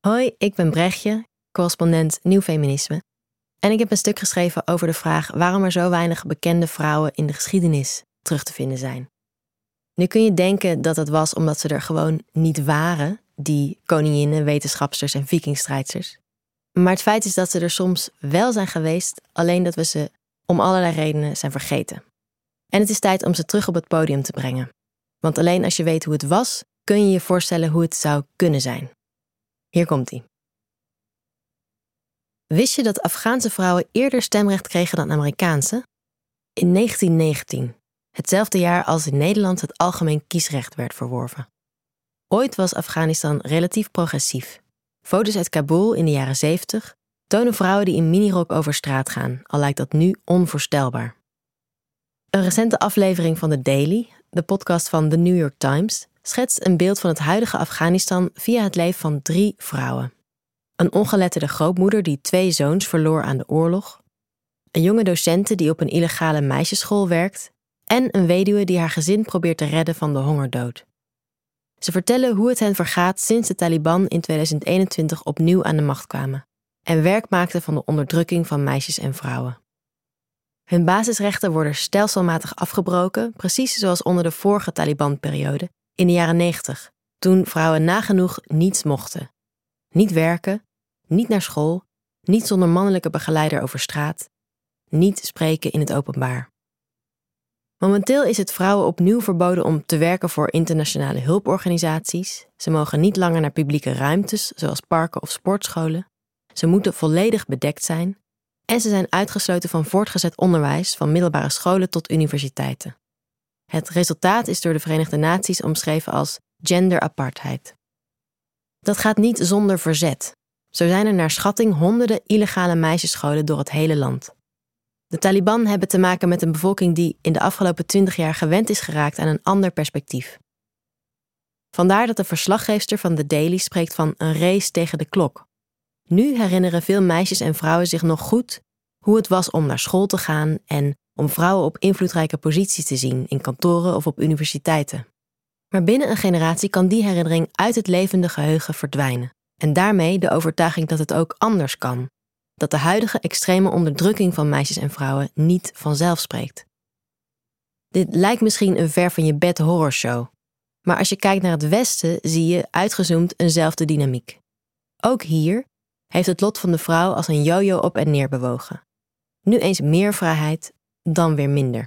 Hoi, ik ben Brechtje, correspondent Nieuw Feminisme. En ik heb een stuk geschreven over de vraag waarom er zo weinig bekende vrouwen in de geschiedenis terug te vinden zijn. Nu kun je denken dat het was omdat ze er gewoon niet waren, die koninginnen, wetenschapsters en vikingstrijdsters. Maar het feit is dat ze er soms wel zijn geweest, alleen dat we ze om allerlei redenen zijn vergeten. En het is tijd om ze terug op het podium te brengen. Want alleen als je weet hoe het was, kun je je voorstellen hoe het zou kunnen zijn. Hier komt ie. Wist je dat Afghaanse vrouwen eerder stemrecht kregen dan Amerikaanse? In 1919, hetzelfde jaar als in Nederland het algemeen kiesrecht werd verworven. Ooit was Afghanistan relatief progressief. Foto's uit Kabul in de jaren 70 tonen vrouwen die in minirok over straat gaan, al lijkt dat nu onvoorstelbaar. Een recente aflevering van The Daily, de podcast van The New York Times, schetst een beeld van het huidige Afghanistan via het leven van drie vrouwen. Een ongeletterde grootmoeder die twee zoons verloor aan de oorlog, een jonge docente die op een illegale meisjesschool werkt en een weduwe die haar gezin probeert te redden van de hongerdood. Ze vertellen hoe het hen vergaat sinds de Taliban in 2021 opnieuw aan de macht kwamen en werk maakten van de onderdrukking van meisjes en vrouwen. Hun basisrechten worden stelselmatig afgebroken, precies zoals onder de vorige Taliban-periode in de jaren 90, toen vrouwen nagenoeg niets mochten. Niet werken, niet naar school, niet zonder mannelijke begeleider over straat, niet spreken in het openbaar. Momenteel is het vrouwen opnieuw verboden om te werken voor internationale hulporganisaties. Ze mogen niet langer naar publieke ruimtes, zoals parken of sportscholen. Ze moeten volledig bedekt zijn. En ze zijn uitgesloten van voortgezet onderwijs, van middelbare scholen tot universiteiten. Het resultaat is door de Verenigde Naties omschreven als genderapartheid. Dat gaat niet zonder verzet. Zo zijn er naar schatting honderden illegale meisjesscholen door het hele land. De Taliban hebben te maken met een bevolking die in de afgelopen twintig jaar gewend is geraakt aan een ander perspectief. Vandaar dat de verslaggeefster van The Daily spreekt van een race tegen de klok. Nu herinneren veel meisjes en vrouwen zich nog goed hoe het was om naar school te gaan en om vrouwen op invloedrijke posities te zien in kantoren of op universiteiten. Maar binnen een generatie kan die herinnering uit het levende geheugen verdwijnen. En daarmee de overtuiging dat het ook anders kan. Dat de huidige extreme onderdrukking van meisjes en vrouwen niet vanzelf spreekt. Dit lijkt misschien een ver van je bed horrorshow. Maar als je kijkt naar het Westen, zie je uitgezoomd eenzelfde dynamiek. Ook hier heeft het lot van de vrouw als een yo-yo op en neer bewogen. Nu eens meer vrijheid, dan weer minder.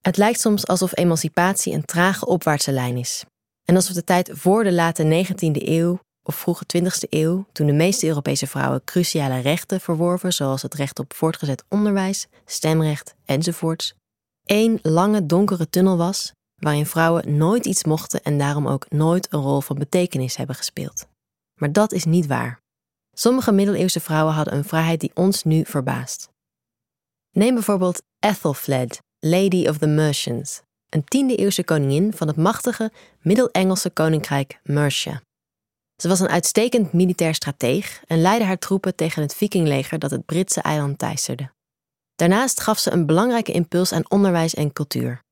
Het lijkt soms alsof emancipatie een trage opwaartse lijn is. En alsof de tijd voor de late 19e eeuw of vroege 20e eeuw, toen de meeste Europese vrouwen cruciale rechten verworven, zoals het recht op voortgezet onderwijs, stemrecht enzovoorts, één lange donkere tunnel was waarin vrouwen nooit iets mochten en daarom ook nooit een rol van betekenis hebben gespeeld. Maar dat is niet waar. Sommige middeleeuwse vrouwen hadden een vrijheid die ons nu verbaast. Neem bijvoorbeeld Ethelfled, Lady of the Mercians, een 10e eeuwse koningin van het machtige Middel-Engelse koninkrijk Mercia. Ze was een uitstekend militair strateeg en leidde haar troepen tegen het vikingleger dat het Britse eiland teisterde. Daarnaast gaf ze een belangrijke impuls aan onderwijs en cultuur.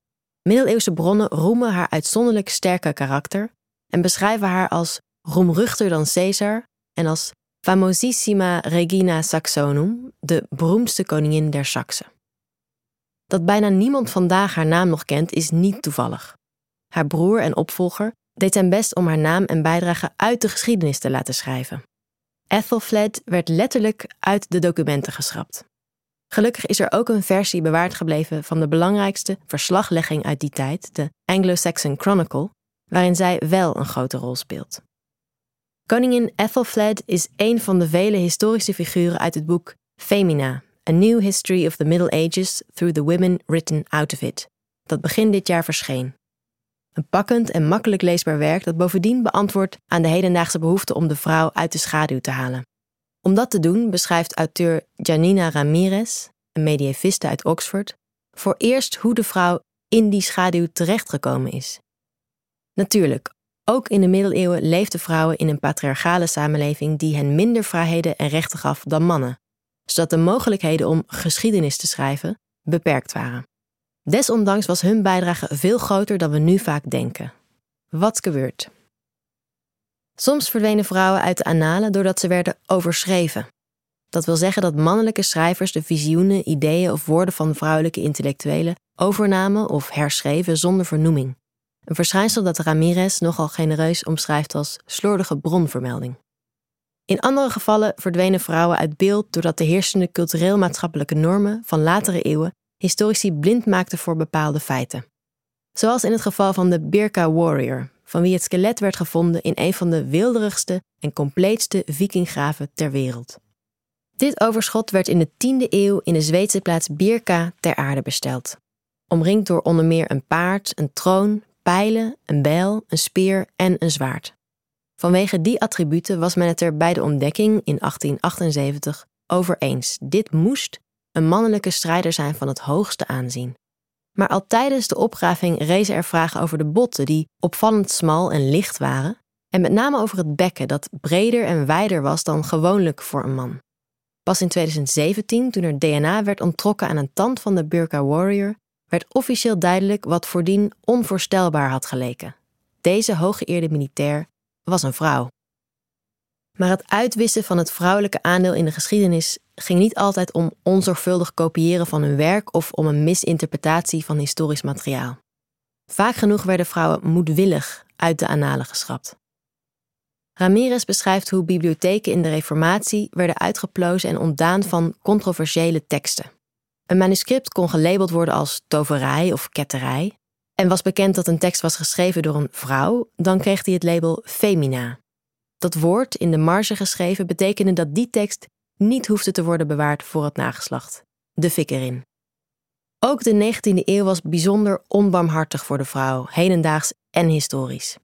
Middeleeuwse bronnen roemen haar uitzonderlijk sterke karakter en beschrijven haar als roemruchter dan Caesar en als famosissima regina Saxonum, de beroemdste koningin der Saksen. Dat bijna niemand vandaag haar naam nog kent, is niet toevallig. Haar broer en opvolger deed zijn best om haar naam en bijdrage uit de geschiedenis te laten schrijven. Ethelfled werd letterlijk uit de documenten geschrapt. Gelukkig is er ook een versie bewaard gebleven van de belangrijkste verslaglegging uit die tijd, de Anglo-Saxon Chronicle, waarin zij wel een grote rol speelt. Koningin Ethelfled is een van de vele historische figuren uit het boek Femina, A New History of the Middle Ages Through the Women Written Out of It, dat begin dit jaar verscheen. Een pakkend en makkelijk leesbaar werk dat bovendien beantwoordt aan de hedendaagse behoefte om de vrouw uit de schaduw te halen. Om dat te doen beschrijft auteur Janina Ramirez, een medieviste uit Oxford, voor eerst hoe de vrouw in die schaduw terechtgekomen is. Natuurlijk, ook in de middeleeuwen leefden vrouwen in een patriarchale samenleving die hen minder vrijheden en rechten gaf dan mannen, zodat de mogelijkheden om geschiedenis te schrijven beperkt waren. Desondanks was hun bijdrage veel groter dan we nu vaak denken. Wat gebeurt? Soms verdwenen vrouwen uit de annalen doordat ze werden overschreven. Dat wil zeggen dat mannelijke schrijvers de visioenen, ideeën of woorden van vrouwelijke intellectuelen overnamen of herschreven zonder vernoeming. Een verschijnsel dat Ramirez nogal genereus omschrijft als slordige bronvermelding. In andere gevallen verdwenen vrouwen uit beeld doordat de heersende cultureel-maatschappelijke normen van latere eeuwen historici blind maakten voor bepaalde feiten. Zoals in het geval van de Birka Warrior, van wie het skelet werd gevonden in een van de wilderigste en compleetste vikinggraven ter wereld. Dit overschot werd in de 10e eeuw in de Zweedse plaats Birka ter aarde besteld. Omringd door onder meer een paard, een troon, pijlen, een bijl, een speer en een zwaard. Vanwege die attributen was men het er bij de ontdekking in 1878 over eens. Dit moest een mannelijke strijder zijn van het hoogste aanzien. Maar al tijdens de opgraving rezen er vragen over de botten, die opvallend smal en licht waren, en met name over het bekken, dat breder en wijder was dan gewoonlijk voor een man. Pas in 2017, toen er DNA werd onttrokken aan een tand van de Burka Warrior, werd officieel duidelijk wat voordien onvoorstelbaar had geleken. Deze hooggeëerde militair was een vrouw. Maar het uitwissen van het vrouwelijke aandeel in de geschiedenis ging niet altijd om onzorgvuldig kopiëren van hun werk of om een misinterpretatie van historisch materiaal. Vaak genoeg werden vrouwen moedwillig uit de annalen geschrapt. Ramirez beschrijft hoe bibliotheken in de Reformatie werden uitgeplozen en ontdaan van controversiële teksten. Een manuscript kon gelabeld worden als toverij of ketterij. En was bekend dat een tekst was geschreven door een vrouw, dan kreeg hij het label femina. Dat woord, in de marge geschreven, betekende dat die tekst niet hoefde te worden bewaard voor het nageslacht. De fik erin. Ook de 19e eeuw was bijzonder onbarmhartig voor de vrouw, hedendaags en historisch.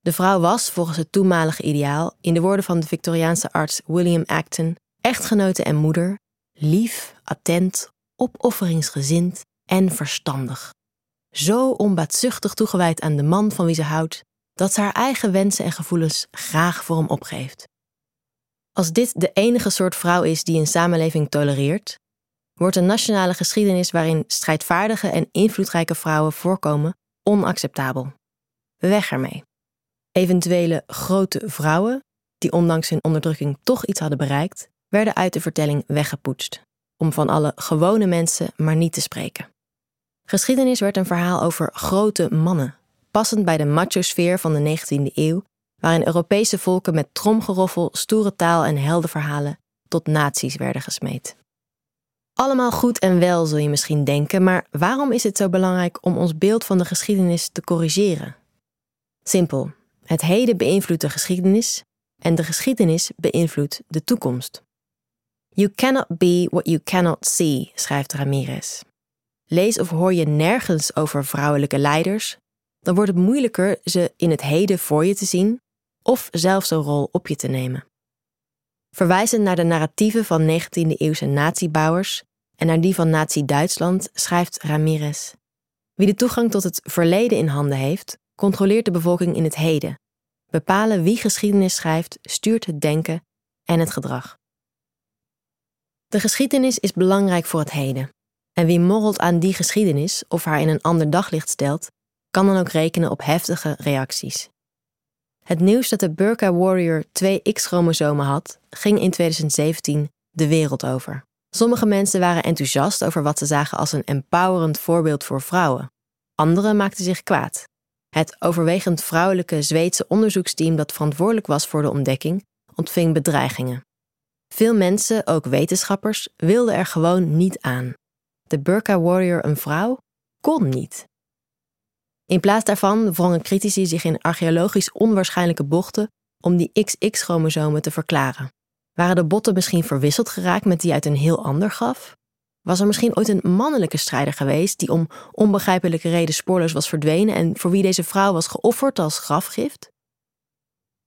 De vrouw was, volgens het toenmalige ideaal, in de woorden van de Victoriaanse arts William Acton, echtgenote en moeder, lief, attent, opofferingsgezind en verstandig. Zo onbaatzuchtig toegewijd aan de man van wie ze houdt, dat ze haar eigen wensen en gevoelens graag voor hem opgeeft. Als dit de enige soort vrouw is die een samenleving tolereert, wordt een nationale geschiedenis waarin strijdvaardige en invloedrijke vrouwen voorkomen onacceptabel. Weg ermee. Eventuele grote vrouwen, die ondanks hun onderdrukking toch iets hadden bereikt, werden uit de vertelling weggepoetst om van alle gewone mensen maar niet te spreken. Geschiedenis werd een verhaal over grote mannen, passend bij de macho-sfeer van de 19e eeuw, waarin Europese volken met tromgeroffel, stoere taal en heldenverhalen tot naties werden gesmeed. Allemaal goed en wel, zul je misschien denken, maar waarom is het zo belangrijk om ons beeld van de geschiedenis te corrigeren? Simpel. Het heden beïnvloedt de geschiedenis en de geschiedenis beïnvloedt de toekomst. You cannot be what you cannot see, schrijft Ramirez. Lees of hoor je nergens over vrouwelijke leiders, dan wordt het moeilijker ze in het heden voor je te zien of zelfs een rol op je te nemen. Verwijzend naar de narratieven van 19e-eeuwse natiebouwers en naar die van Nazi-Duitsland schrijft Ramirez: Wie de toegang tot het verleden in handen heeft, controleert de bevolking in het heden. Bepalen wie geschiedenis schrijft, stuurt het denken en het gedrag. De geschiedenis is belangrijk voor het heden. En wie morrelt aan die geschiedenis of haar in een ander daglicht stelt, kan dan ook rekenen op heftige reacties. Het nieuws dat de Burka Warrior twee X-chromosomen had, ging in 2017 de wereld over. Sommige mensen waren enthousiast over wat ze zagen als een empowerend voorbeeld voor vrouwen. Anderen maakten zich kwaad. Het overwegend vrouwelijke Zweedse onderzoeksteam dat verantwoordelijk was voor de ontdekking, ontving bedreigingen. Veel mensen, ook wetenschappers, wilden er gewoon niet aan. De Burka Warrior een vrouw kon niet. In plaats daarvan wrongen critici zich in archeologisch onwaarschijnlijke bochten om die XX-chromosomen te verklaren. Waren de botten misschien verwisseld geraakt met die uit een heel ander graf? Was er misschien ooit een mannelijke strijder geweest die om onbegrijpelijke reden spoorloos was verdwenen en voor wie deze vrouw was geofferd als grafgift?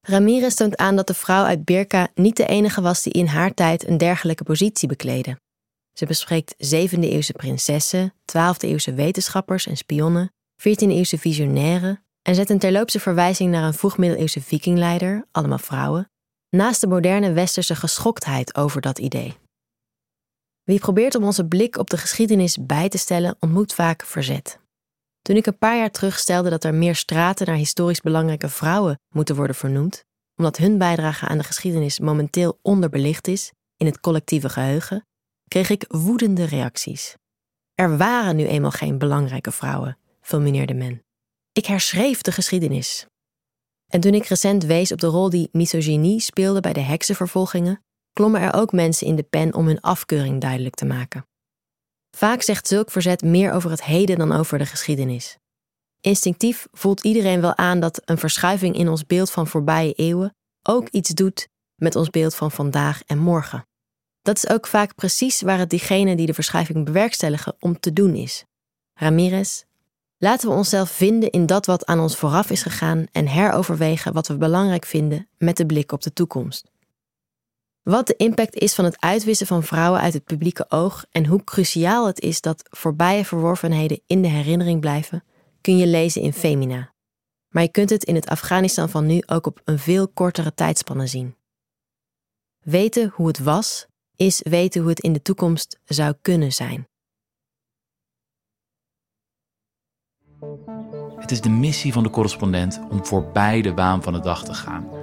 Ramirez toont aan dat de vrouw uit Birka niet de enige was die in haar tijd een dergelijke positie bekleedde. Ze bespreekt 7e-eeuwse prinsessen, 12e-eeuwse wetenschappers en spionnen, 14e-eeuwse visionairen en zet een terloopse verwijzing naar een vroegmiddeleeuwse vikingleider, allemaal vrouwen, naast de moderne westerse geschoktheid over dat idee. Wie probeert om onze blik op de geschiedenis bij te stellen, ontmoet vaak verzet. Toen ik een paar jaar terug stelde dat er meer straten naar historisch belangrijke vrouwen moeten worden vernoemd, omdat hun bijdrage aan de geschiedenis momenteel onderbelicht is in het collectieve geheugen, kreeg ik woedende reacties. Er waren nu eenmaal geen belangrijke vrouwen, fulmineerde men. Ik herschreef de geschiedenis. En toen ik recent wees op de rol die misogynie speelde bij de heksenvervolgingen, klommen er ook mensen in de pen om hun afkeuring duidelijk te maken. Vaak zegt zulk verzet meer over het heden dan over de geschiedenis. Instinctief voelt iedereen wel aan dat een verschuiving in ons beeld van voorbije eeuwen ook iets doet met ons beeld van vandaag en morgen. Dat is ook vaak precies waar het diegenen die de verschuiving bewerkstelligen om te doen is. Ramirez, laten we onszelf vinden in dat wat aan ons vooraf is gegaan en heroverwegen wat we belangrijk vinden met de blik op de toekomst. Wat de impact is van het uitwissen van vrouwen uit het publieke oog en hoe cruciaal het is dat voorbije verworvenheden in de herinnering blijven, kun je lezen in Femina. Maar je kunt het in het Afghanistan van nu ook op een veel kortere tijdspanne zien. Weten hoe het was, is weten hoe het in de toekomst zou kunnen zijn. Het is de missie van de correspondent om voorbij de waan van de dag te gaan.